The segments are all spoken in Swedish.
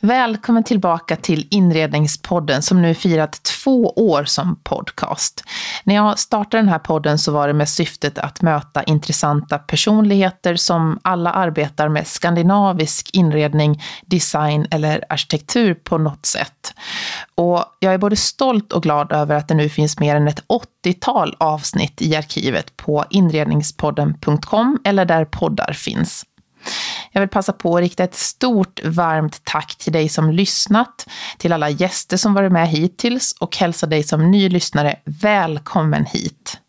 Välkommen tillbaka till Inredningspodden som nu firat två år som podcast. När jag startade den här podden så var det med syftet att möta intressanta personligheter som alla arbetar med skandinavisk inredning, design eller arkitektur på något sätt. Och jag är både stolt och glad över att det nu finns mer än ett 80-tal avsnitt i arkivet på inredningspodden.com eller där poddar finns. Jag vill passa på att rikta ett stort varmt tack till dig som lyssnat, till alla gäster som varit med hittills och hälsa dig som ny lyssnare välkommen hit.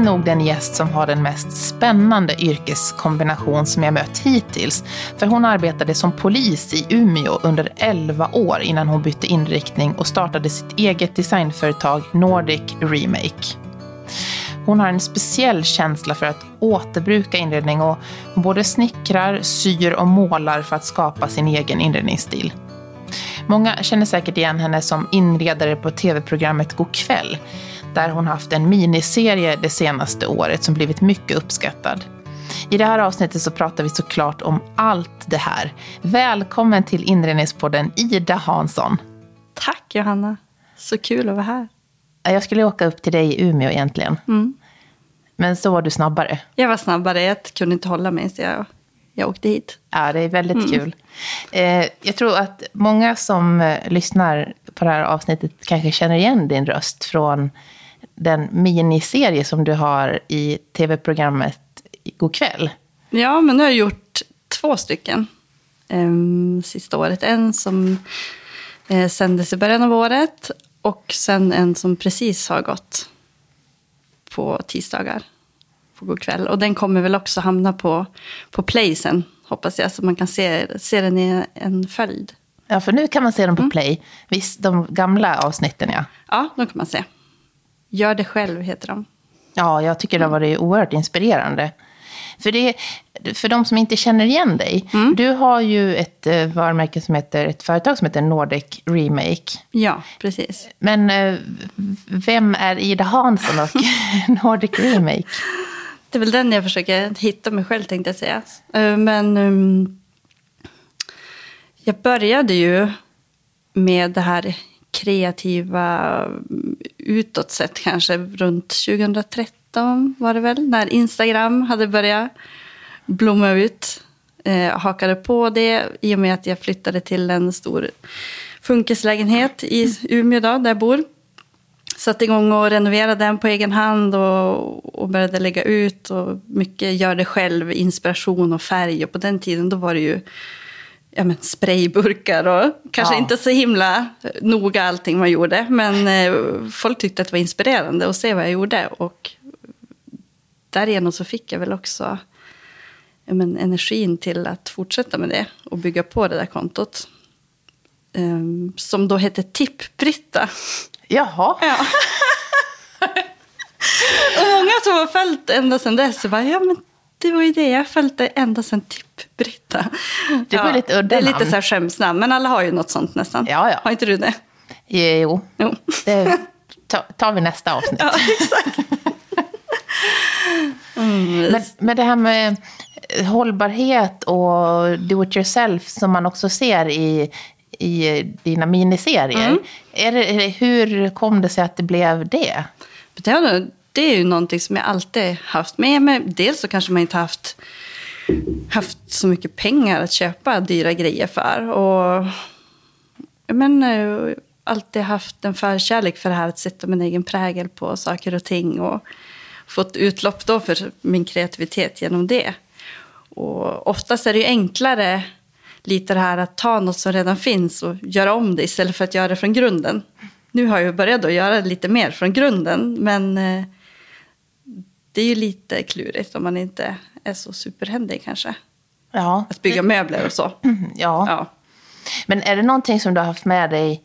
Är nog den gäst som har den mest spännande yrkeskombination som jag mött hittills. För hon arbetade som polis i Umeå under 11 år innan hon bytte inriktning och startade sitt eget designföretag Nordic Remake. Hon har en speciell känsla för att återbruka inredning och både snickrar, syr och målar för att skapa sin egen inredningsstil. Många känner säkert igen henne som inredare på tv-programmet God kväll där hon haft en miniserie det senaste året som blivit mycket uppskattad. I det här avsnittet så pratar vi såklart om allt det här. Välkommen till Inredningspodden Ida Hansson. Tack Johanna, så kul att vara här. Jag skulle åka upp till dig i Umeå egentligen. Mm. Men så var du snabbare. Jag var snabbare, jag kunde inte hålla mig så jag, jag åkte hit. Ja, det är väldigt kul. Eh, jag tror att många som eh, lyssnar på det här avsnittet kanske känner igen din röst från den miniserie som du har i tv-programmet God kväll. Ja, men nu har jag gjort två stycken um, sista året. En som eh, sändes i början av året och sen en som precis har gått på tisdagar på God kväll. Och den kommer väl också hamna på, på Play sen, hoppas jag, så man kan se, se den i en följd. Ja, för nu kan man se dem på Play. Visst, de gamla avsnitten, ja. Ja, de kan man se. Gör det själv heter de. Ja, jag tycker det har varit oerhört inspirerande. För, det, för de som inte känner igen dig, du har ju ett eh, varumärke som heter, ett företag som heter Nordic Remake. Ja, precis. Men eh, vem är Ida Hansson och Nordic Remake? Det är väl den jag försöker hitta mig själv tänkte jag säga. Eh, Men um, jag började ju med det här kreativa mm, utåt sett kanske runt 2013 var det väl. När Instagram hade börjat blomma ut. Eh, hakade på det i och med att jag flyttade till en stor funkislägenhet i Umeå då, där jag bor satte igång och renoverade den på egen hand och, och började lägga ut. Och mycket gör det själv, inspiration och färg. Och på den tiden då var det ju ja, men sprayburkar och kanske Ja. inte så himla noga allting man gjorde. Men eh, folk tyckte att det var inspirerande att se vad jag gjorde. Och därigenom så fick jag väl också ja, men, energin till att fortsätta med det och bygga på det där kontot. Ehm, som då hette Tipp-Britta. Jaha, Ja. och många som har följt ända sedan dess bara, ja men det var ju det, jag har följt det ända sedan Tipp-Britta. Det var lite udda Det är lite så här skämsnamn, men alla har ju något sånt nästan. Ja, ja. Har inte du det? jo, Jo. det ta- tar vi nästa avsnitt. Ja, exakt. Mm, Men, men det här med hållbarhet och do it yourself som man också ser i, i dina miniserier. Mm. Är det, hur kom det sig att det blev det? Det, har det är ju någonting som jag alltid haft med mig. Dels så kanske man inte haft, haft så mycket pengar att köpa dyra grejer för. Och men, alltid haft en förkärlek för det här att sätta min egen prägel på saker och ting. Och fått utlopp då för min kreativitet genom det. Och oftast är det ju enklare lite det här att ta något som redan finns och göra om det istället för att göra det från grunden. Nu har jag börjat att göra det lite mer från grunden, men eh, det är ju lite klurigt om man inte är så superhändig kanske. Ja. Att bygga möbler och så. ja. Ja. Men är det någonting som du har haft med dig?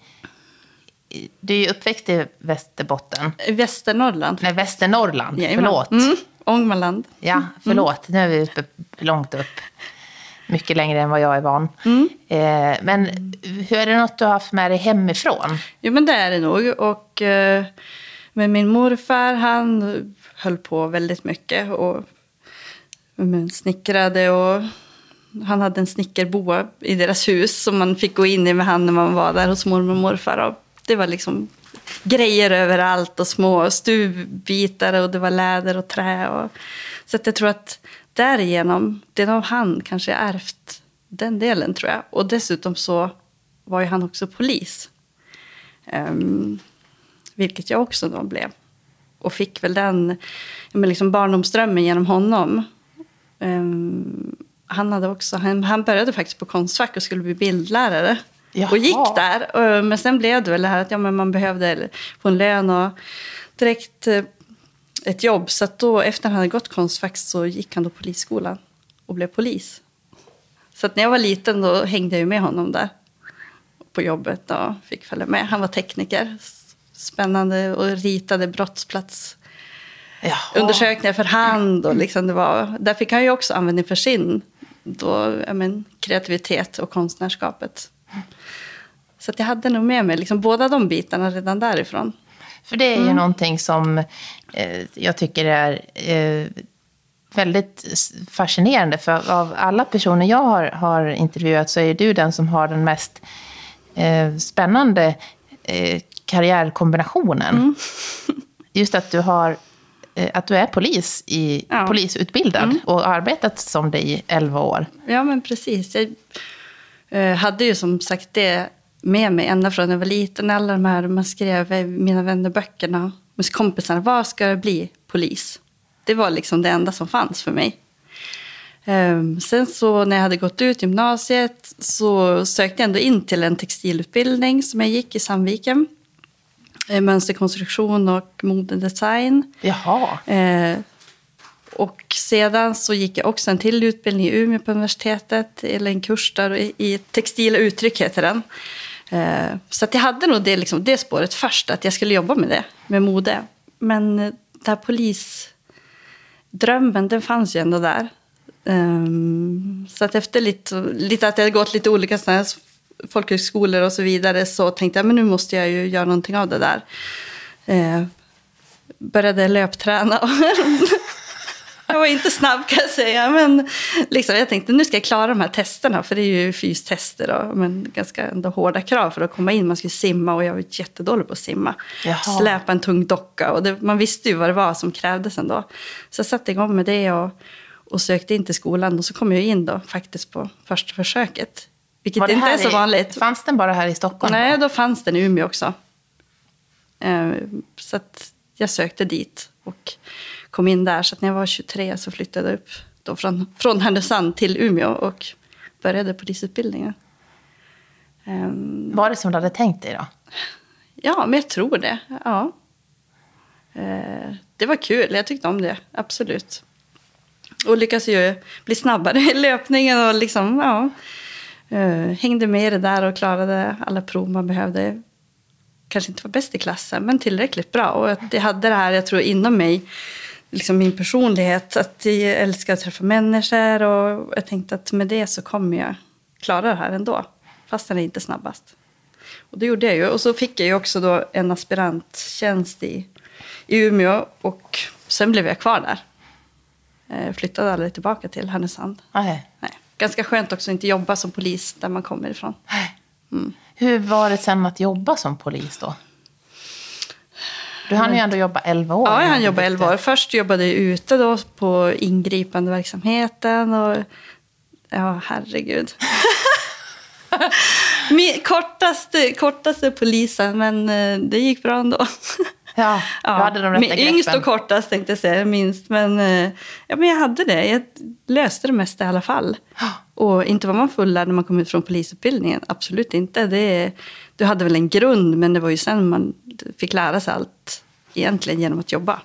Du är ju uppväxt i Västerbotten. Västernorrland. Nej, Västernorrland. Jajamän. Förlåt. Mm, Ångermanland. Ja, förlåt. Nu är vi uppe långt upp. Mycket längre än vad jag är van. Eh, men hur är det något du har haft med dig hemifrån? Jo, men det är det nog. Och eh, med min morfar, han höll på väldigt mycket och men, snickrade och han hade en snickerboa i deras hus som man fick gå in i med han när man var där hos mormor och morfar. Och det var liksom grejer överallt och små stuvbitar och det var läder och trä. Och, så att jag tror att därigenom, det är av han kanske jag ärvt den delen tror jag. Och dessutom så var ju han också polis. Um, vilket jag också då blev. Och fick väl den men liksom barndomsdrömmen genom honom. Ehm, han, hade också, han, han började faktiskt på Konstfack och skulle bli bildlärare. Jaha. Och gick där. Och, men sen blev det väl det här att ja, men man behövde få en lön och direkt eh, ett jobb. Så att då efter han hade gått Konstfack så gick han då polisskolan och blev polis. Så när jag var liten då hängde jag med honom där på jobbet och fick följa med. Han var tekniker. Spännande och ritade brottsplats Jaha. undersökningar för hand. Och liksom det var, där fick han ju också användning för sin då, men, kreativitet och konstnärskapet. Så jag hade nog med mig liksom, båda de bitarna redan därifrån. För det är ju någonting som eh, jag tycker är eh, väldigt fascinerande. För av alla personer jag har, har intervjuat så är du den som har den mest eh, spännande karriärkombinationen. Just att du har eh, att du är polis i, Ja. polisutbildad och har arbetat som det i 11 år. Ja, men precis. Jag eh, hade ju som sagt det med mig ända från jag var liten. Alla de här, man skrev i mina vännerböckerna med kompisarna. Vad ska det bli? Polis. Det var liksom det enda som fanns för mig. Ehm, sen så när jag hade gått ut gymnasiet så sökte jag ändå in till en textilutbildning som jag gick i Sandviken. Eh, Mönsterkonstruktion och modedesign. Jaha. Eh, och sedan så gick jag också en till utbildning i Umeå på universitetet, eller en kurs där i, i textila uttryck heter den. Eh, så att jag hade nog det, liksom, det spåret först, att jag skulle jobba med det, med mode. Men eh, den här polisdrömmen, den fanns ju ändå där. Ehm, så att efter lite, lite att jag gått lite olika här folkhögskolor och så vidare så tänkte jag men nu måste jag ju göra någonting av det där. Eh, började löpträna. jag var inte snabb kan jag säga. Men liksom, jag tänkte nu ska jag klara de här testerna. För det är ju fystester och men ganska ändå hårda krav för att komma in. Man skulle simma och jag var jättedålig på att simma. Jaha. Släpa en tung docka. Och det, man visste ju vad det var som krävdes ändå. Så jag satte igång med det och, och sökte in till skolan. Och så kom jag in då faktiskt på första försöket. Vilket inte är så i- vanligt. Fanns den bara här i Stockholm? Nej, då fanns den i Umeå också. Eh, Så att jag sökte dit och kom in där. Så att när jag var 23 så flyttade jag upp då från, från Härnösand till Umeå och började polisutbildningen. Ehm, Var det som du hade tänkt dig då? Ja, men jag tror det. Ja. Eh, Det var kul, jag tyckte om det, absolut. Och lyckades ju bli snabbare i löpningen och liksom, ja. Eh, Hängde med i det där och klarade alla prov man behövde. Kanske inte var bäst i klassen, men tillräckligt bra. Och att jag hade det här, jag tror, inom mig, liksom min personlighet, att jag älskar att träffa människor. Och jag tänkte att med det så kommer jag klara det här ändå, fast jag är inte snabbast. Och det gjorde jag ju. Och så fick jag ju också då en aspiranttjänst i, i Umeå. Och sen blev jag kvar där. Eh, flyttade aldrig tillbaka till Härnösand. Nej. Nej. Ganska skönt också att inte jobba som polis där man kommer ifrån. Hur var det sen att jobba som polis då? Du hann ju ändå jobba 11 år. Ja, jag hann jobba bytte. 11 år. Först jobbade jag ute då på ingripande verksamheten. Och, ja, herregud. Min kortaste, kortaste polisen, men eh, det gick bra ändå. Ja, du hade de rätta min- Yngst greppen. och kortast tänkte jag säga, minst. Men, eh, ja, men jag hade det. Jag löste det mesta i alla fall. Och inte var man fullärd när man kom ut från polisutbildningen. Absolut inte. Det, du hade väl en grund, men det var ju sen man fick lära sig allt egentligen genom att jobba.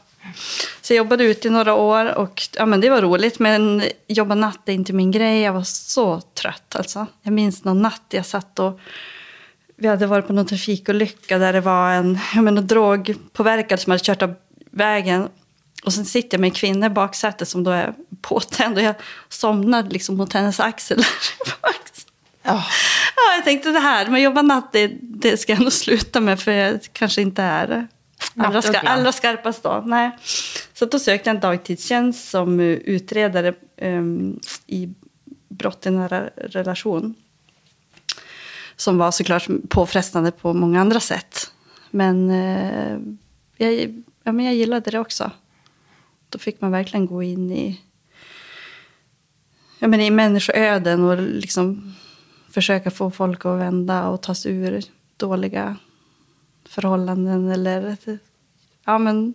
Så jag jobbade ute i några år och ja, men det var roligt. Men jobba natt är inte min grej. Jag var så trött alltså. Jag minns någon natt jag satt och vi hade varit på någon trafikolycka där det var en jag menar, drogpåverkad som hade kört av vägen. Och sen sitter jag med en kvinna i baksätet som då är påtänd och jag somnade liksom mot hennes axel. Ja. Ja, jag tänkte det här, men jobba natt, det, det ska jag nog sluta med för jag kanske inte är allra, ska, allra skarpast då. Nej. Så då sökte jag en dagtidstjänst som eh, utredare um, i brott i nära relation. Som var såklart påfrestande på många andra sätt. Men, eh, jag, ja, men jag gillade det också. Då fick man verkligen gå in i, ja, men i människoöden och liksom försöka få folk att vända och ta sig ur dåliga förhållanden. Eller, ja, men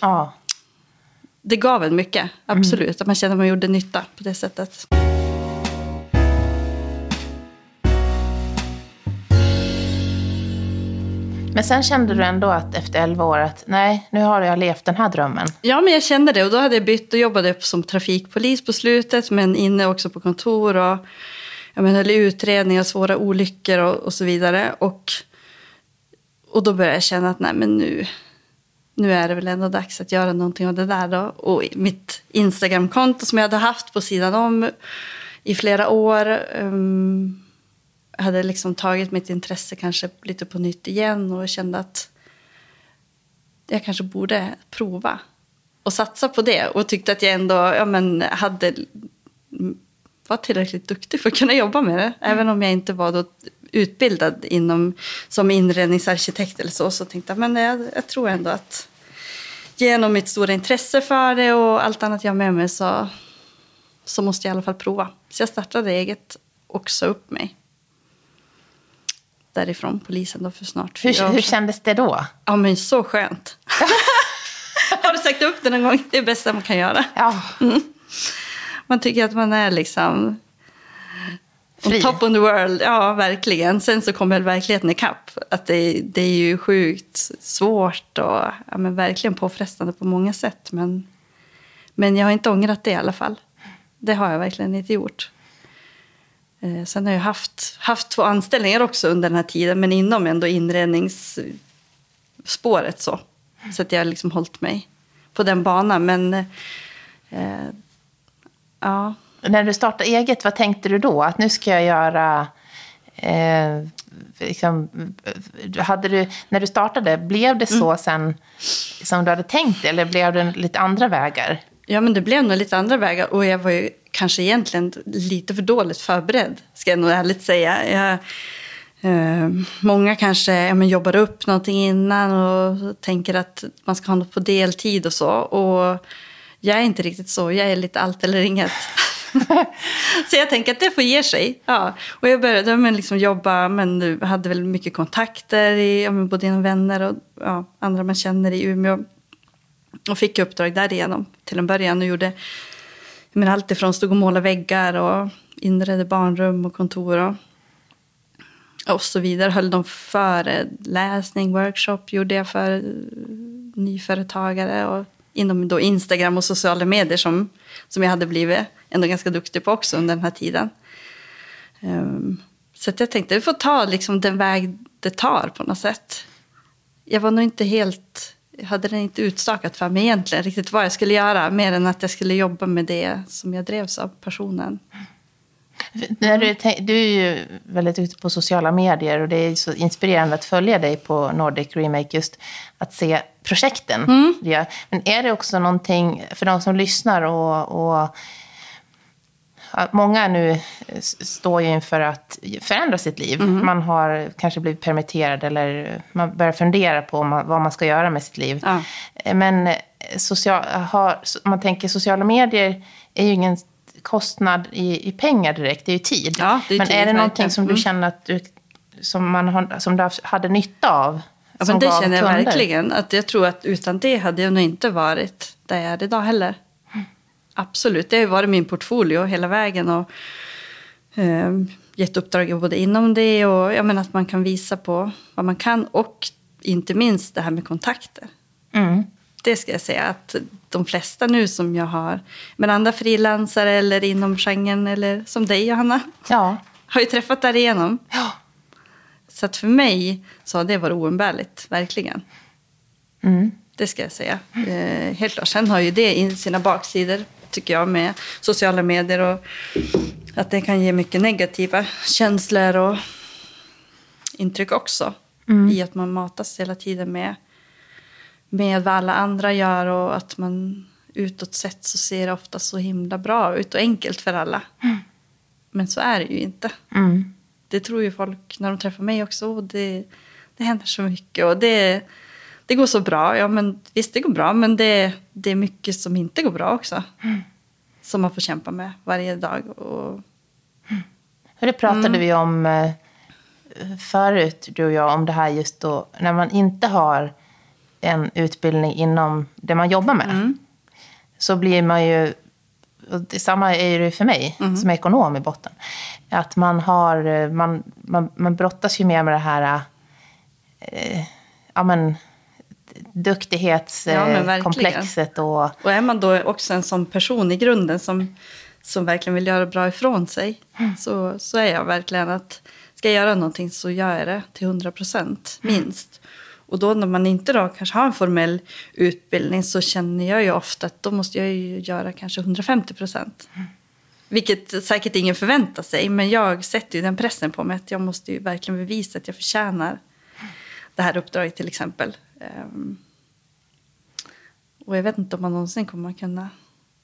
ja. det gav en mycket, absolut. Att man kände att man gjorde nytta på det sättet. Men sen kände du ändå att efter 11 år att nej, nu har jag levt den här drömmen. Ja, men jag kände det. Och då hade jag bytt och jobbade som trafikpolis på slutet. Men inne också på kontor och jag menar, utredningar svåra olyckor och, och så vidare. Och, och då började jag känna att nej, men nu, nu är det väl ändå dags att göra någonting av det där. Då. Och mitt Instagramkonto som jag hade haft på sidan om i flera år um, hade liksom tagit mitt intresse kanske lite på nytt igen och kände att jag kanske borde prova och satsa på det. Och tyckte att jag ändå ja, men, hade, var tillräckligt duktig för att kunna jobba med det. Även om jag inte var då utbildad inom, som inredningsarkitekt eller så. Så tänkte jag men jag, jag tror ändå att genom mitt stora intresse för det och allt annat jag har med mig så, så måste jag i alla fall prova. Så jag startade eget och sa upp mig därifrån polisen då för snart fyra Hur, år hur sedan. kändes det då? Ja, men så skönt. Har du sagt upp det någon gång? Det är det bästa man kan göra. Ja, Man tycker att man är liksom on Fri. top of the world. Ja, verkligen. Sen så kommer verkligheten ikapp. Att det, det är ju sjukt svårt och ja, men verkligen påfrestande på många sätt. Men, men jag har inte ångrat det i alla fall. Det har jag verkligen inte gjort. Eh, Sen har jag haft, haft två anställningar också under den här tiden, men inom ändå inredningsspåret så. Så att jag har liksom hållit mig på den banan. Men eh, ja, när du startade eget, vad tänkte du då? Att nu ska jag göra... Eh, liksom, hade du, när du startade, blev det så sen som du hade tänkt Eller blev det lite andra vägar? Ja, men det blev nog lite andra vägar. Och jag var ju kanske egentligen lite för dåligt förberedd, ska jag nog ärligt säga. Jag, eh, många kanske ja, men jobbar upp någonting innan och tänker att man ska ha något på deltid och så. Och jag är inte riktigt så. Jag är lite allt eller inget. så jag tänker att det får ge sig. Ja. Och jag började med liksom jobba, men nu hade väl mycket kontakter, i, ja, men både genom vänner och ja, andra man känner i Umeå. Och fick uppdrag därigenom till en början och gjorde men allt ifrån stod och måla väggar och inredde barnrum och kontor och, och så vidare. Höll de föreläsning, workshop gjorde jag för nyföretagare och inom då Instagram och sociala medier som, som jag hade blivit ändå ganska duktig på också under den här tiden. Um, så att jag tänkte, vi får ta liksom den väg det tar på något sätt. Jag var nog inte helt, hade den inte utstakat för mig egentligen riktigt vad jag skulle göra. Mer än att jag skulle jobba med det som jag drevs av personen. När du, du är ju väldigt duktig på sociala medier och det är så inspirerande att följa dig på Nordic Remake just att se projekten. gör. Men är det också någonting för de som lyssnar och, och Många nu s- står ju inför att förändra sitt liv. Man har kanske blivit permitterad eller man börjar fundera på vad man ska göra med sitt liv. Ja. Men eh, social, har, man tänker sociala medier är ju ingen kostnad i, i pengar direkt, det är ju tid. Ja, är men tid, är det någonting som du Mm. känner att du, som man har, som du hade nytta av? Ja, men det känner jag kunder? verkligen. Att jag tror att utan det hade jag nog inte varit där jag är idag heller. Absolut, det har varit min portfolio hela vägen. Och eh, gett uppdrag både inom det och jag menar att man kan visa på vad man kan. Och inte minst det här med kontakter. Mm. Det ska jag säga att de flesta nu som jag har, men andra frilansare eller inom genren eller som dig Johanna, Ja. har ju träffat därigenom. Ja. Så att för mig så har det varit oumbärligt, verkligen. Mm. Det ska jag säga. Eh, helt klart. Sen har ju det in sina baksidor, tycker jag, med sociala medier och att det kan ge mycket negativa känslor och intryck också. I att man matas hela tiden med, med vad alla andra gör och att man utåt sett så ser det ofta så himla bra ut och enkelt för alla. Men så är det ju inte. Mm. Det tror ju folk när de träffar mig också. Och det, det händer så mycket och det, det går så bra. Ja, men visst, det går bra, men det, det är mycket som inte går bra också. Som man får kämpa med varje dag. Och, det pratade vi om eh, förut, du och jag, om det här just då när man inte har en utbildning inom det man jobbar med. Så blir man ju, och detsamma är det för mig som är ekonom i botten, att man har, eh, man, man, man brottas ju mer med det här, eh, ja men, Ja, duktighetskomplexet och och är man då också en sån person i grunden som, som verkligen vill göra bra ifrån sig. Så, så är jag verkligen att ska jag göra någonting så gör jag det till 100 procent minst. Och då när man inte då kanske har en formell utbildning så känner jag ju ofta att då måste jag ju göra kanske 150 procent. Vilket säkert ingen förväntar sig, men jag sätter ju den pressen på mig att jag måste ju verkligen bevisa att jag förtjänar det här uppdraget till exempel. Ehm, och jag vet inte om man någonsin kommer att kunna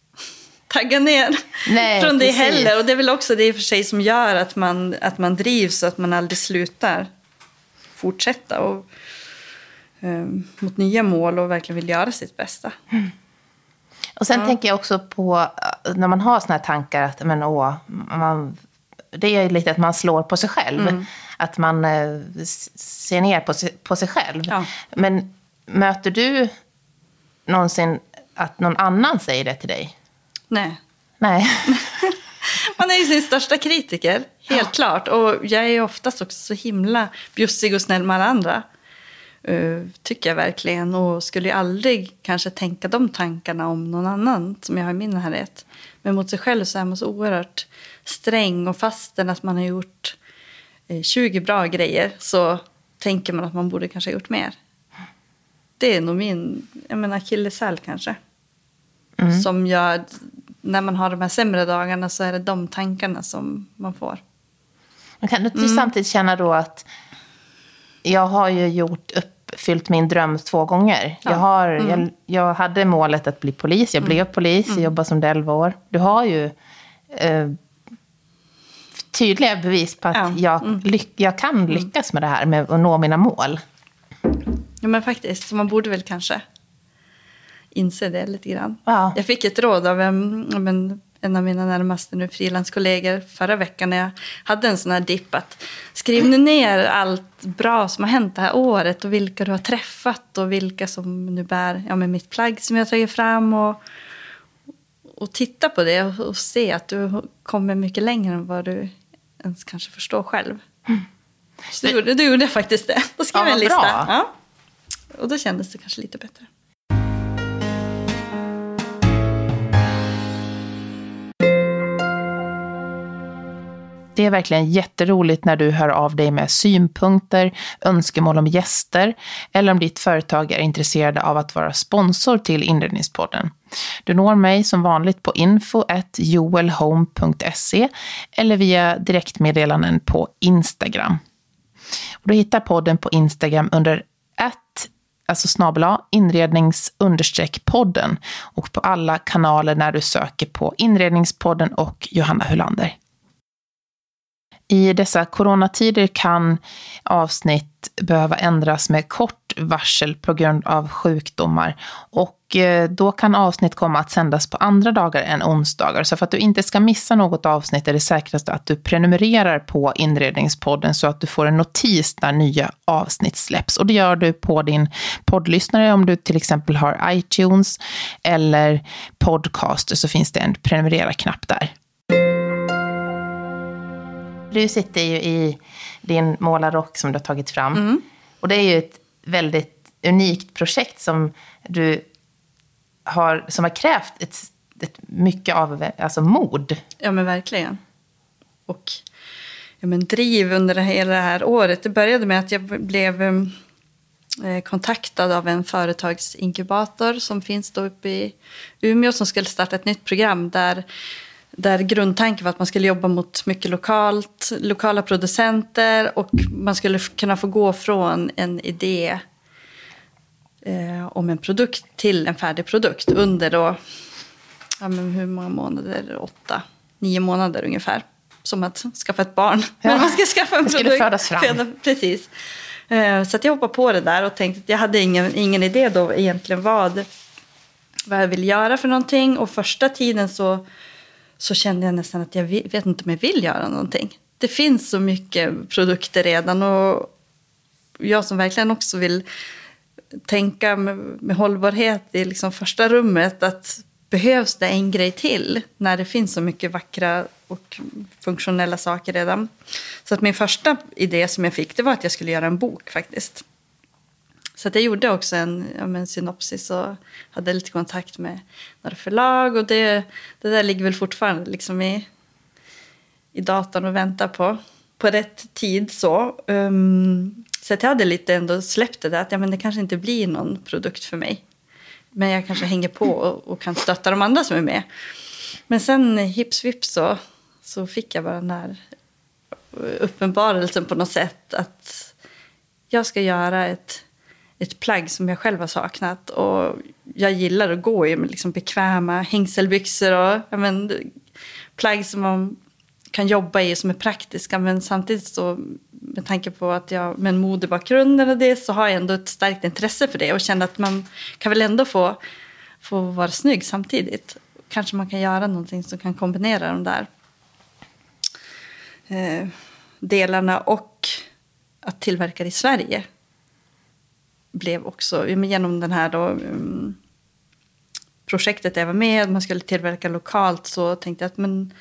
tagga ner Nej, från det precis. heller. Och det är väl också det i och för sig som gör att man, att man drivs och att man aldrig slutar fortsätta och, ehm, mot nya mål och verkligen vill göra sitt bästa. Och sen tänker jag också på eh, när man har såna här tankar att men, åh, man, det är lite att man slår på sig själv. Mm. Att man eh, ser ner på sig, på sig själv. Ja. Men möter du någonsin att någon annan säger det till dig? Nej. Nej. Man är ju sin största kritiker, helt klart. Och jag är ju oftast också så himla bjussig och snäll med alla andra. Eh, tycker jag verkligen. Och skulle ju aldrig kanske tänka de tankarna om någon annan som jag har i min närhet. Men mot sig själv så är man så oerhört sträng. Och fastän att man har gjort 20 bra grejer så tänker man att man borde kanske ha gjort mer. Det är nog min jag menar, akilleshäl kanske. Som gör, när man har de här sämre dagarna så är det de tankarna som man får. Men kan du Mm. samtidigt känna då att jag har ju gjort uppfyllt min dröm två gånger. Jag, har, Mm. jag, jag hade målet att bli polis. Jag blev polis. Jag jobbade som det 11 år. Du har ju eh, tydliga bevis på att Ja. Mm. jag, lyck, jag kan lyckas med det här, med att nå mina mål. Ja men faktiskt, så man borde väl kanske inse det lite grann. Ja. Jag fick ett råd av en, en, en av mina närmaste nu frilanskollegor förra veckan när jag hade en sån här dipp att skriv nu ner allt bra som har hänt det här året och vilka du har träffat och vilka som nu bär ja, men mitt plagg som jag tagit fram och, och titta på det och, och se att du kommer mycket längre än vad du ens kanske förstår själv. Så du, gjorde- du gjorde faktiskt det. Då skrev Ja, jag en lista. Ja. Och då kändes det kanske lite bättre. Det är verkligen jätteroligt när du hör av dig med synpunkter, önskemål om gäster eller om ditt företag är intresserade av att vara sponsor till Inredningspodden. Du når mig som vanligt på info.joelhome.se eller via direktmeddelanden på Instagram. Och du hittar podden på Instagram under att alltså snabel inrednings podden och på alla kanaler när du söker på Inredningspodden och Johanna Hulander. I dessa coronatider kan avsnitt behöva ändras med kort varsel på grund av sjukdomar. Och eh, då kan avsnitt komma att sändas på andra dagar än onsdagar. Så för att du inte ska missa något avsnitt är det säkrast att du prenumererar på Inredningspodden så att du får en notis när nya avsnitt släpps. Och det gör du på din poddlyssnare om du till exempel har iTunes eller Podcaster så finns det en prenumerera-knapp där. Du sitter ju i din målarrock som du har tagit fram. Och det är ju ett väldigt unikt projekt som du har, som har krävt ett, ett mycket av alltså mod. Ja, men verkligen. Och ja, men driv under det hela det här året. Det började med att jag blev eh, kontaktad av en företagsinkubator som finns då uppe i Umeå som skulle starta ett nytt program där där grundtanken var att man skulle jobba mot mycket lokalt, lokala producenter och man skulle kunna få gå från en idé eh, om en produkt till en färdig produkt under då, ja, men hur många månader? Åtta, nio månader ungefär. Som att skaffa ett barn. Ja. Men man ska skaffa en det produkt. födas fram. Precis. Eh, så jag hoppade på det där och tänkte att jag hade ingen, ingen idé då egentligen vad, vad jag ville göra för någonting. Och första tiden så så kände jag nästan att jag vet inte om jag vill göra någonting. Det finns så mycket produkter redan och jag som verkligen också vill tänka med, med hållbarhet i liksom första rummet att behövs det en grej till när det finns så mycket vackra och funktionella saker redan. Så att min första idé som jag fick det var att jag skulle göra en bok faktiskt. Så jag gjorde också en, ja, en synopsis och hade lite kontakt med några förlag. Och det, det där ligger väl fortfarande liksom i, i datorn och väntar på, på rätt tid. Så, um, så jag hade lite ändå släppt det där att ja, men det kanske inte blir någon produkt för mig. Men jag kanske hänger på och, och kan stötta de andra som är med. Men sen hips vips så, så fick jag bara den här uppenbarelsen på något sätt att jag ska göra ett ett plagg som jag själv har saknat. Och jag gillar att gå i liksom bekväma hängselbyxor och ja, men, plagg som man kan jobba i som är praktiska. Men samtidigt så med tanke på att jag med en modebakgrund eller det så har jag ändå ett starkt intresse för det och känner att man kan väl ändå få, få vara snygg samtidigt. Kanske man kan göra någonting som kan kombinera de där eh, delarna och att tillverka det i Sverige blev också, genom den här då, um, projektet jag var med, man skulle tillverka lokalt, så tänkte jag att men,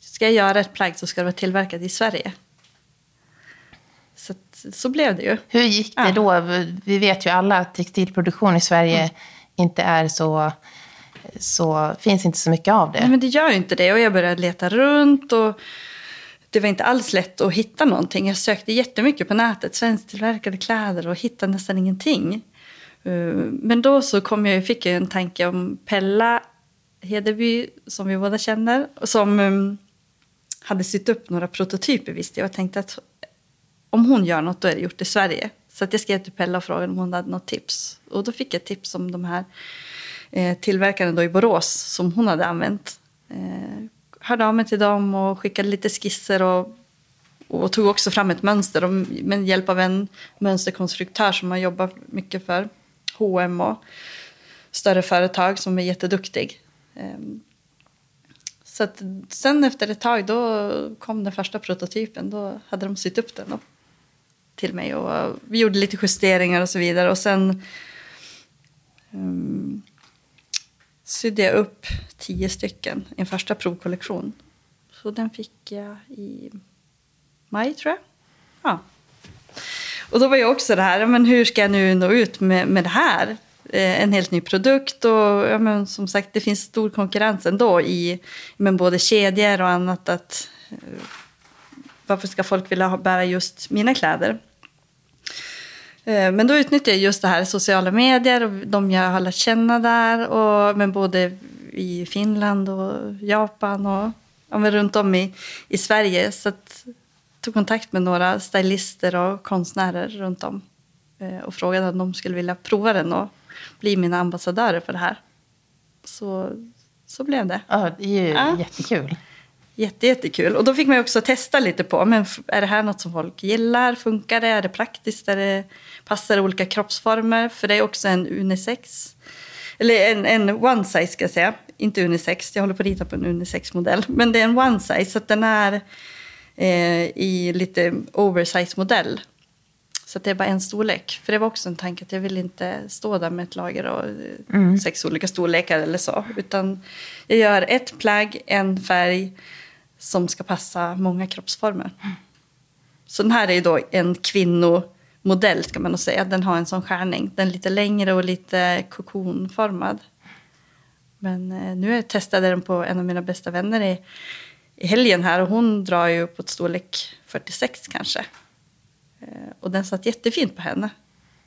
ska jag göra ett plagg så ska det vara tillverkat i Sverige. Så, så blev det ju. Hur gick det ja. då? Vi vet ju alla att textilproduktion i Sverige mm. inte är så så finns inte så mycket av det. Nej, men det gör ju inte det. Och jag började leta runt och det var inte alls lätt att hitta någonting. Jag sökte jättemycket på nätet, svensktillverkade kläder och hittade nästan ingenting. Eh, men då så kom jag, fick jag en tanke om Pella Hedeby, som vi båda känner, som eh, hade sytt upp några prototyper visste jag. Och tänkte att om hon gör något då är det gjort i Sverige. Så att jag skrev till Pella och frågade om hon hade något tips. Och då fick jag tips om de här eh, tillverkarna då i Borås som hon hade använt. Hörde av mig till dem och skickade lite skisser och, och tog också fram ett mönster och, med hjälp av en mönsterkonstruktör som har jobbat mycket för H&M och större företag som är jätteduktig. Ehm, så att sen efter ett tag då kom den första prototypen. Då hade de sytt upp den till mig och vi gjorde lite justeringar och så vidare. Och sen um, sydde jag upp tio stycken i en första provkollektion. Så den fick jag i maj, tror jag. Ja. Och då var jag också det här, men hur ska jag nu nå ut med, med det här? Eh, en helt ny produkt och ja, men som sagt det finns stor konkurrens ändå i men både kedjor och annat. Att, eh, varför ska folk vilja ha, bära just mina kläder? Eh, men då utnyttjar jag just det här sociala medier och de jag har lärt känna där. Och, men både i Finland och Japan och ja, men runt om i, i Sverige. Så att, tog kontakt med några stylister och konstnärer runt om. Eh, och frågade om de skulle vilja prova den och bli mina ambassadörer för det här. Så, så blev det. Ja, det är ju ja. jättekul. Jätte, jättekul. Och då fick man också testa lite på, men är det här något som folk gillar? Funkar det? Är det praktiskt? Är det, passar det olika kroppsformer? För det är också en unisex. Eller en, en one size ska jag säga. Inte unisex, jag håller på att rita på en unisex-modell. Men det är en one size, så den är eh, i lite oversize modell. Så det är bara en storlek. För det var också en tanke att jag vill inte stå där med ett lager och mm. sex olika storlekar eller så. Utan jag gör ett plagg, en färg som ska passa många kroppsformer. Så den här är då en kvinnomodell ska man nog säga. Den har en sån skärning. Den är lite längre och lite kokonformad. Men eh, nu testade jag den på en av mina bästa vänner i, i helgen här och hon drar ju på ett storlek 46 kanske. Eh, och den satt jättefint på henne.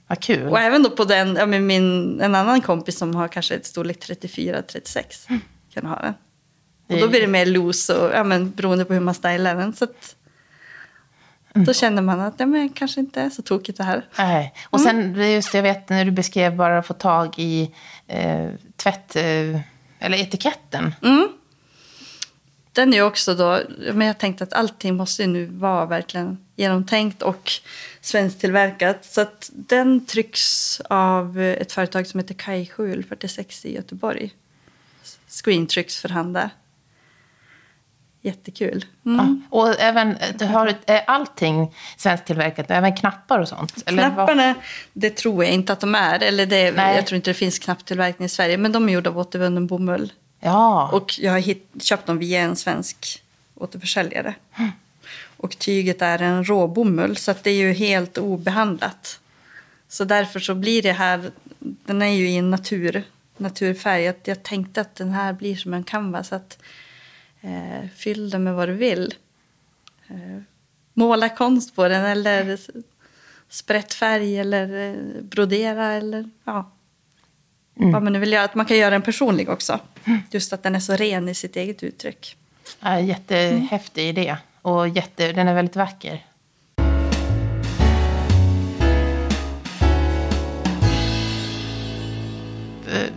Vad kul. Och även då på den, ja, min, en annan kompis som har kanske ett storlek 34-36 mm. kan ha den. Och då blir det mer loose och ja, men, beroende på hur man stylar den. Så att. Då känner man att ja, men, kanske inte är så tokigt det här. Nej. Och mm. sen just jag vet när du beskrev bara att få tag i eh, tvätt, eh, eller etiketten. Mm. Den är ju också då, men jag tänkte att allting måste ju nu vara verkligen genomtänkt och svensktillverkat. Så att den trycks av ett företag som heter Kaj 746 i Göteborg. Screentrycks för hand där. Jättekul. Mm. Ja, och även, du har, är allting svensktillverkat? Även knappar och sånt? Eller Knapparna, det tror jag inte att de är. Eller det, jag tror inte det finns knapptillverkning i Sverige. Men de är gjorda av återvunnen bomull. Ja. Och jag har hit, köpt dem via en svensk återförsäljare. Mm. Och tyget är en råbomull så att det är ju helt obehandlat. Så därför så blir det här, den är ju i en natur, naturfärg. Att jag tänkte att den här blir som en canvas. Att, eh, fyll den med vad du vill. Eh, måla konst på den eller sprätt färg eller eh, brodera eller ja. Mm. Vad man nu vill göra. Att man kan göra den personlig också. Just att den är så ren i sitt eget uttryck. Ja, jättehäftig mm. idé. Och jätte, den är väldigt vacker.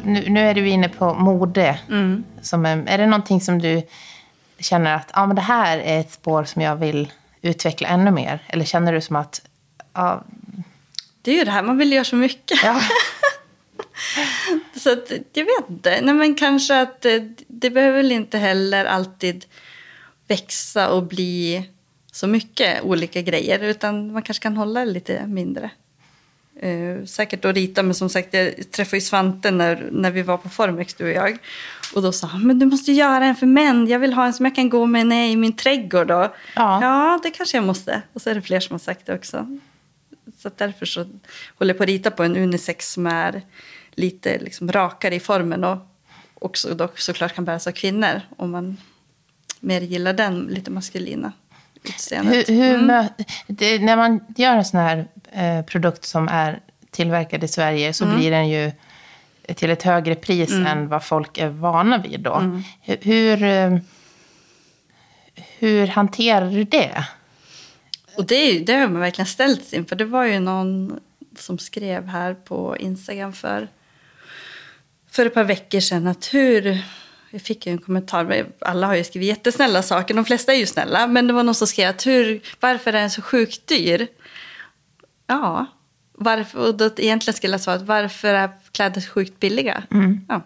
Nu, nu är du inne på mode. Mm. Som är, är det någonting som du känner att ah, men det här är ett spår som jag vill utveckla ännu mer? Eller känner du som att... Ah... Det är ju det här, man vill göra så mycket. Ja. så att, jag vet inte. Nej, men kanske att det, det behöver inte heller alltid växa och bli så mycket olika grejer. Utan man kanske kan hålla det lite mindre. Uh, säkert att rita, men som sagt, jag träffade ju Svante när, när vi var på Formex, du och jag. Och då sa han, men du måste göra en för män. Jag vill ha en som jag kan gå med i min trädgård. Då. Ja. ja, det kanske jag måste. Och så är det fler som har sagt det också. Så därför så håller jag på att rita på en unisex som är lite liksom rakare i formen och också dock såklart kan bäras av kvinnor om man mer gillar den lite maskulina utseendet. Hur, hur mm. det, när man gör en sån här eh, produkt som är tillverkad i Sverige så mm. blir den ju till ett högre pris mm. än vad folk är vana vid då. Mm. Hur, eh, hur hanterar du det? Och det, det har man verkligen ställts inför. Det var ju någon som skrev här på Instagram för, för ett par veckor sedan att hur jag fick en kommentar. Alla har ju skrivit jättesnälla saker. De flesta är ju snälla. Men det var någon som skrev att hur, varför är den så sjukt dyr? Ja, varför, och då egentligen skulle jag svara att varför är kläder sjukt billiga? Mm. Ja.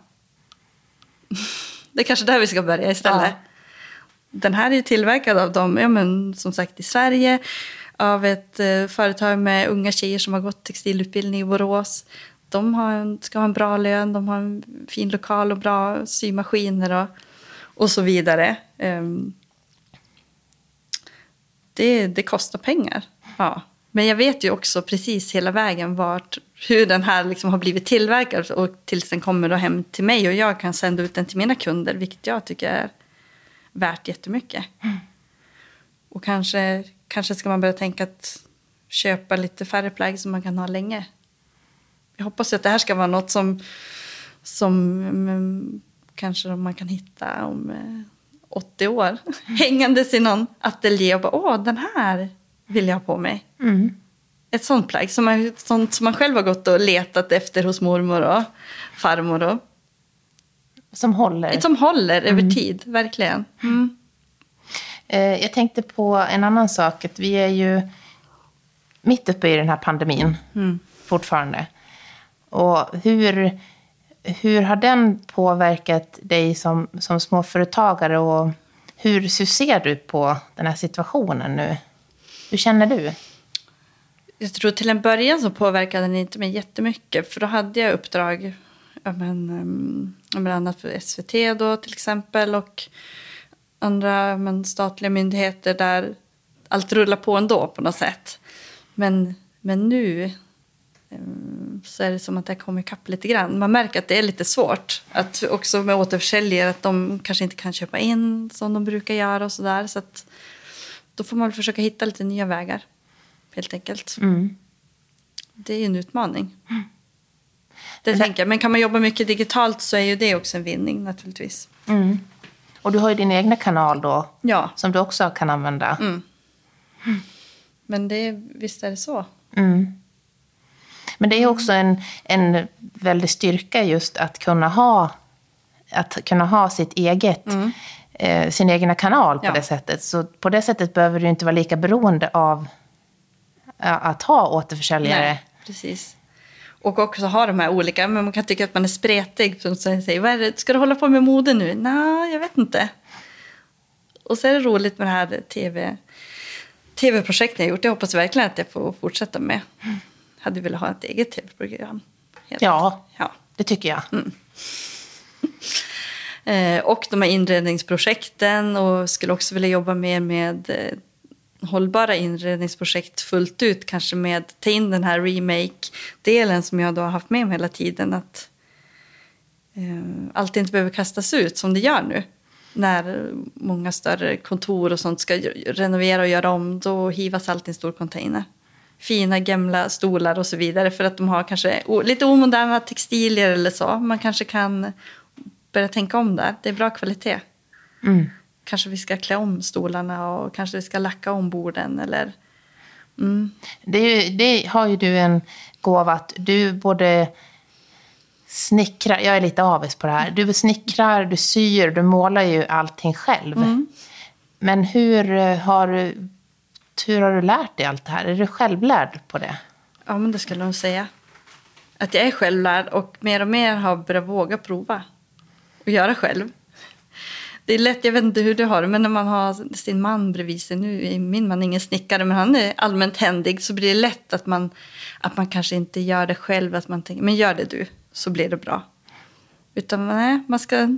Det är kanske där vi ska börja istället. Ja. Den här är tillverkad av dem, ja, men, som sagt i Sverige. Av ett eh, företag med unga tjejer som har gått textilutbildning i Borås de har en, ska ha en bra lön, de har en fin lokal och bra symaskiner och, och så vidare. Um, det, det kostar pengar. Ja. Men jag vet ju också precis hela vägen vart, hur den här liksom har blivit tillverkad och tills den kommer då hem till mig och jag kan sända ut den till mina kunder, vilket jag tycker är värt jättemycket. Mm. Och kanske, kanske ska man börja tänka att köpa lite färre plagg som man kan ha länge jag hoppas att det här ska vara något som, som mm, kanske man kan hitta om 80 eh, år. Hängandes i någon ateljé och bara, åh, den här vill jag ha på mig. Mm. Ett sånt plagg, som man, sånt som man själv har gått och letat efter hos mormor och farmor. Och, som håller. Som håller mm. över tid, verkligen. Mm. Eh, jag tänkte på en annan sak. Att vi är ju mitt uppe i den här pandemin mm. fortfarande. Och hur, hur har den påverkat dig som, som småföretagare? Och hur, hur ser du på den här situationen nu? Hur känner du? Jag tror till en början så påverkade den inte mig jättemycket. För då hade jag uppdrag, ja men, ehm, bland annat för SVT då till exempel. Och andra men, statliga myndigheter där allt rullar på ändå på något sätt. Men, men nu ehm, så är det som att det kommer ikapp lite grann. Man märker att det är lite svårt. Att också med återförsäljare att de kanske inte kan köpa in som de brukar göra och sådär. Så att då får man försöka hitta lite nya vägar. Helt enkelt. Mm. Det är ju en utmaning. Det tänker jag. Men kan man jobba mycket digitalt så är ju det också en vinning naturligtvis. Mm. Och du har ju din egna kanal då, Ja, som du också kan använda. Mm. men det, visst är det så. Mm. Men det är också en, en väldig styrka just att kunna ha, att kunna ha sitt eget, eh, sin egna kanal på Ja. det sättet. Så på det sättet behöver du inte vara lika beroende av att ha återförsäljare. Nej, precis. Och också ha de här olika, men man kan tycka att man är spretig. Som säger, vad är det, ska du hålla på med mode nu? Nej, jag vet inte. Och så är det roligt med det här TV, tv-projektet jag gjort. Jag hoppas verkligen att jag får fortsätta med. Hade velat ha ett eget tv-program. Ja, Ja. det tycker jag. Eh, Eh, och de här inredningsprojekten och skulle också vilja jobba mer med eh, hållbara inredningsprojekt fullt ut. Kanske med ta in den här remake-delen som jag då har haft med mig hela tiden. Att eh, allt inte behöver kastas ut som det gör nu. När många större kontor och sånt ska renovera och göra om, då hivas allt i en stor container. Fina gamla stolar och så vidare för att de har kanske lite omoderna textilier eller så. Man kanske kan börja tänka om där. Det är bra kvalitet. Mm. Kanske vi ska klä om stolarna och kanske vi ska lacka om borden eller... Mm. Det, ju, det har ju du en gåva att du både snickrar, jag är lite avis på det här, du snickrar, du syr, du målar ju allting själv. Men hur eh, har, du, hur har du lärt dig allt det här? Är du självlärd på det? Ja, men det skulle jag nog säga. Att jag är självlärd och mer och mer har börjat våga prova och göra själv. Det är lätt, jag vet inte hur du har det, men när man har sin man bredvid sig, nu är min man ingen snickare, men han är allmänt händig, så blir det lätt att man, att man kanske inte gör det själv, att man tänker, men gör det du, så blir det bra. Utan nej, man ska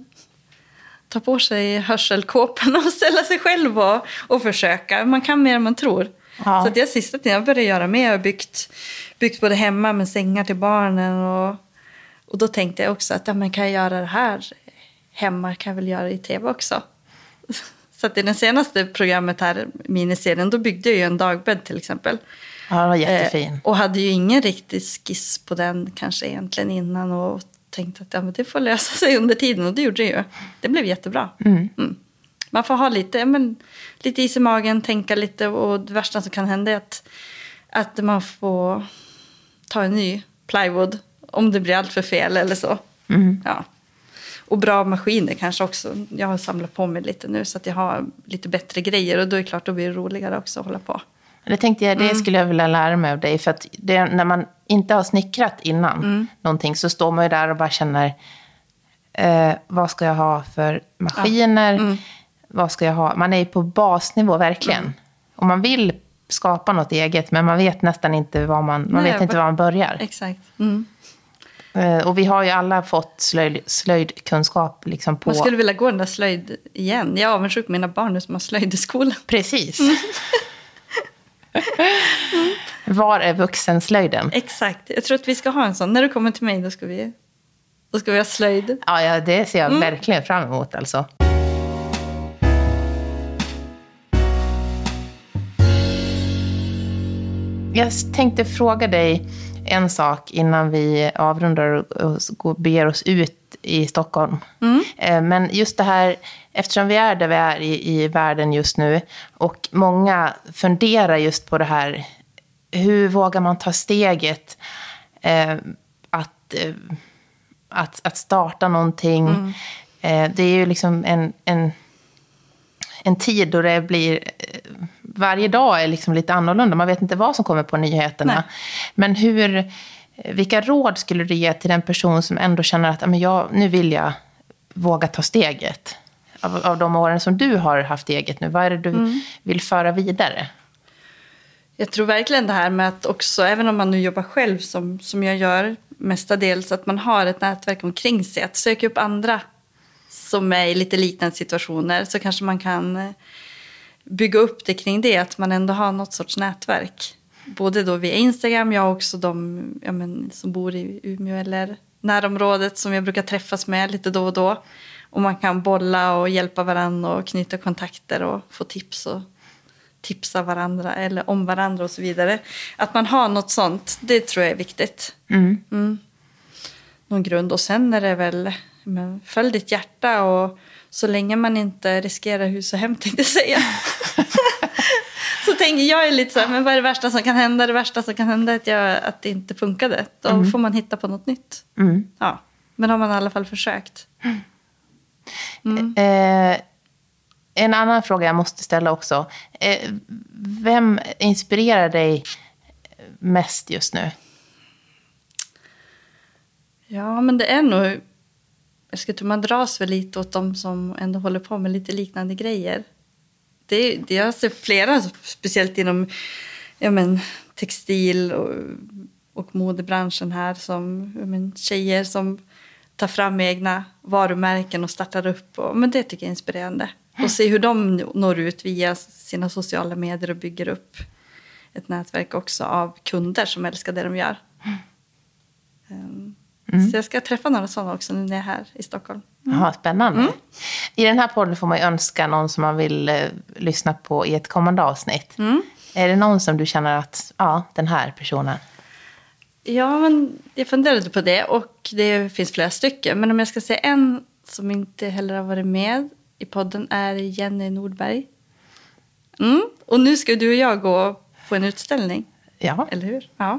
ta på sig hörselkåporna och ställa sig själv och, och försöka. Man kan mer än man tror. Ja. Så att jag sista tiden jag började göra mer. Jag har byggt, byggt både hemma med sängar till barnen. Och, och då tänkte jag också att ja, men kan jag göra det här hemma kan jag väl göra i tv också. Så att i det senaste programmet här, miniserien, då byggde jag ju en dagbädd till exempel. Ja, den var jättefin. Eh, och hade ju ingen riktig skiss på den kanske egentligen innan. Och tänkte att ja, men det får lösa sig under tiden. Och det gjorde det ju. Det blev jättebra. Mm. Man får ha lite, men, lite is i magen, tänka lite. Och det värsta som kan hända är att, att man får ta en ny plywood. Om det blir allt för fel eller så. Mm. Ja. Och bra maskiner kanske också. Jag har samlat på mig lite nu så att jag har lite bättre grejer. Och då är det klart, då blir det roligare också att hålla på. Det tänkte jag, det skulle jag vilja lära mig av dig. För att det, när man inte har snickrat innan någonting så står man ju där och bara känner, eh, vad ska jag ha för maskiner? Vad ska jag ha? Man är ju på basnivå verkligen. Och man vill skapa något eget, men man vet nästan inte var man, man Nej, vet inte var man börjar. Exakt. Mm. Eh, och vi har ju alla fått slöjd, slöjdkunskap liksom på... Man skulle vilja gå den där slöjd igen. Jag är avundsjuk på mina barn nu som har slöjd i skolan. Precis. Var är vuxenslöjden? Exakt. Jag tror att vi ska ha en sån. När du kommer till mig då ska vi, då ska vi ha slöjd. Ja, ja, det ser jag verkligen fram emot alltså. Jag tänkte fråga dig en sak innan vi avrundar och beger oss ut i Stockholm. Eh, Men just det här, eftersom vi är där vi är i, i världen just nu och många funderar just på det här, hur vågar man ta steget eh, att eh, att, att starta någonting. Eh, det är ju liksom en, en, en tid då det blir... Eh, varje dag är liksom lite annorlunda. Man vet inte vad som kommer på nyheterna. Nej. Men hur, eh, vilka råd skulle du ge till den person som ändå känner att "Ja, men jag, nu vill jag våga ta steget? Av, av de åren som du har haft eget nu, vad är det du vill föra vidare? Jag tror verkligen det här med att också, även om man nu jobbar själv som, som jag gör mestadels, att man har ett nätverk omkring sig. Att söka upp andra som är i lite liknande situationer så kanske man kan eh, bygga upp det kring det. Att man ändå har något sorts nätverk. både då via Instagram, jag och också de ja, men, som bor i Umeå eller närområdet som jag brukar träffas med lite då och då. Och man kan bolla och hjälpa varandra och knyta kontakter och få tips och tipsa varandra eller om varandra och så vidare. Att man har något sånt, det tror jag är viktigt. Mm. Mm. Någon grund. Och sen är det väl, men, följ ditt hjärta och så länge man inte riskerar hus och hem tänkte jag säga. så tänker jag är lite så här, men vad är det värsta som kan hända? Det värsta som kan hända är att, jag, att det inte funkade. Då Mm. får man hitta på något nytt. Mm. Ja. Men har man i alla fall försökt. Eh, en annan fråga jag måste ställa också. Eh, vem inspirerar dig mest just nu? Ja, men det är nog... Jag ska tro man dras väl lite åt de som ändå håller på med lite liknande grejer. Det, det jag ser flera, speciellt inom ja, men, textil och, och modebranschen här, som ja, men, tjejer som tar fram egna varumärken och startar upp. Och, men det tycker jag är inspirerande. Och se hur de når ut via sina sociala medier och bygger upp ett nätverk också av kunder som älskar det de gör. Um, Så jag ska träffa några sådana också nu när jag är här i Stockholm. Jaha, spännande. I den här podden får man ju önska någon som man vill eh, lyssna på i ett kommande avsnitt. Är det någon som du känner att, ja, den här personen? Ja, men jag funderade på det och det finns flera stycken. Men om jag ska säga en som inte heller har varit med i podden är Jenny Nordberg. Mm. Och nu ska du och jag gå på en utställning, Ja. eller hur? Ja.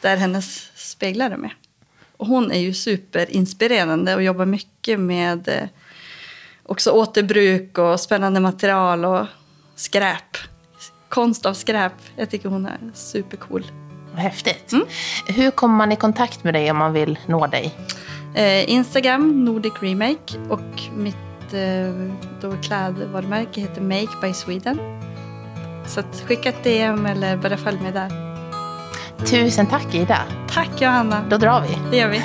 Där hennes speglar är med. Hon är ju superinspirerande och jobbar mycket med eh, också återbruk och spännande material och skräp. Konst av skräp. Jag tycker hon är supercool. Häftigt. Hur kommer man i kontakt med dig om man vill nå dig? Eh, Instagram, Nordic Remake och mitt eh, då klädvarumärke heter Make by Sweden. Så skicka ett DM eller börja följa mig där. Tusen tack Ida. Tack Johanna, Då drar vi. det gör vi.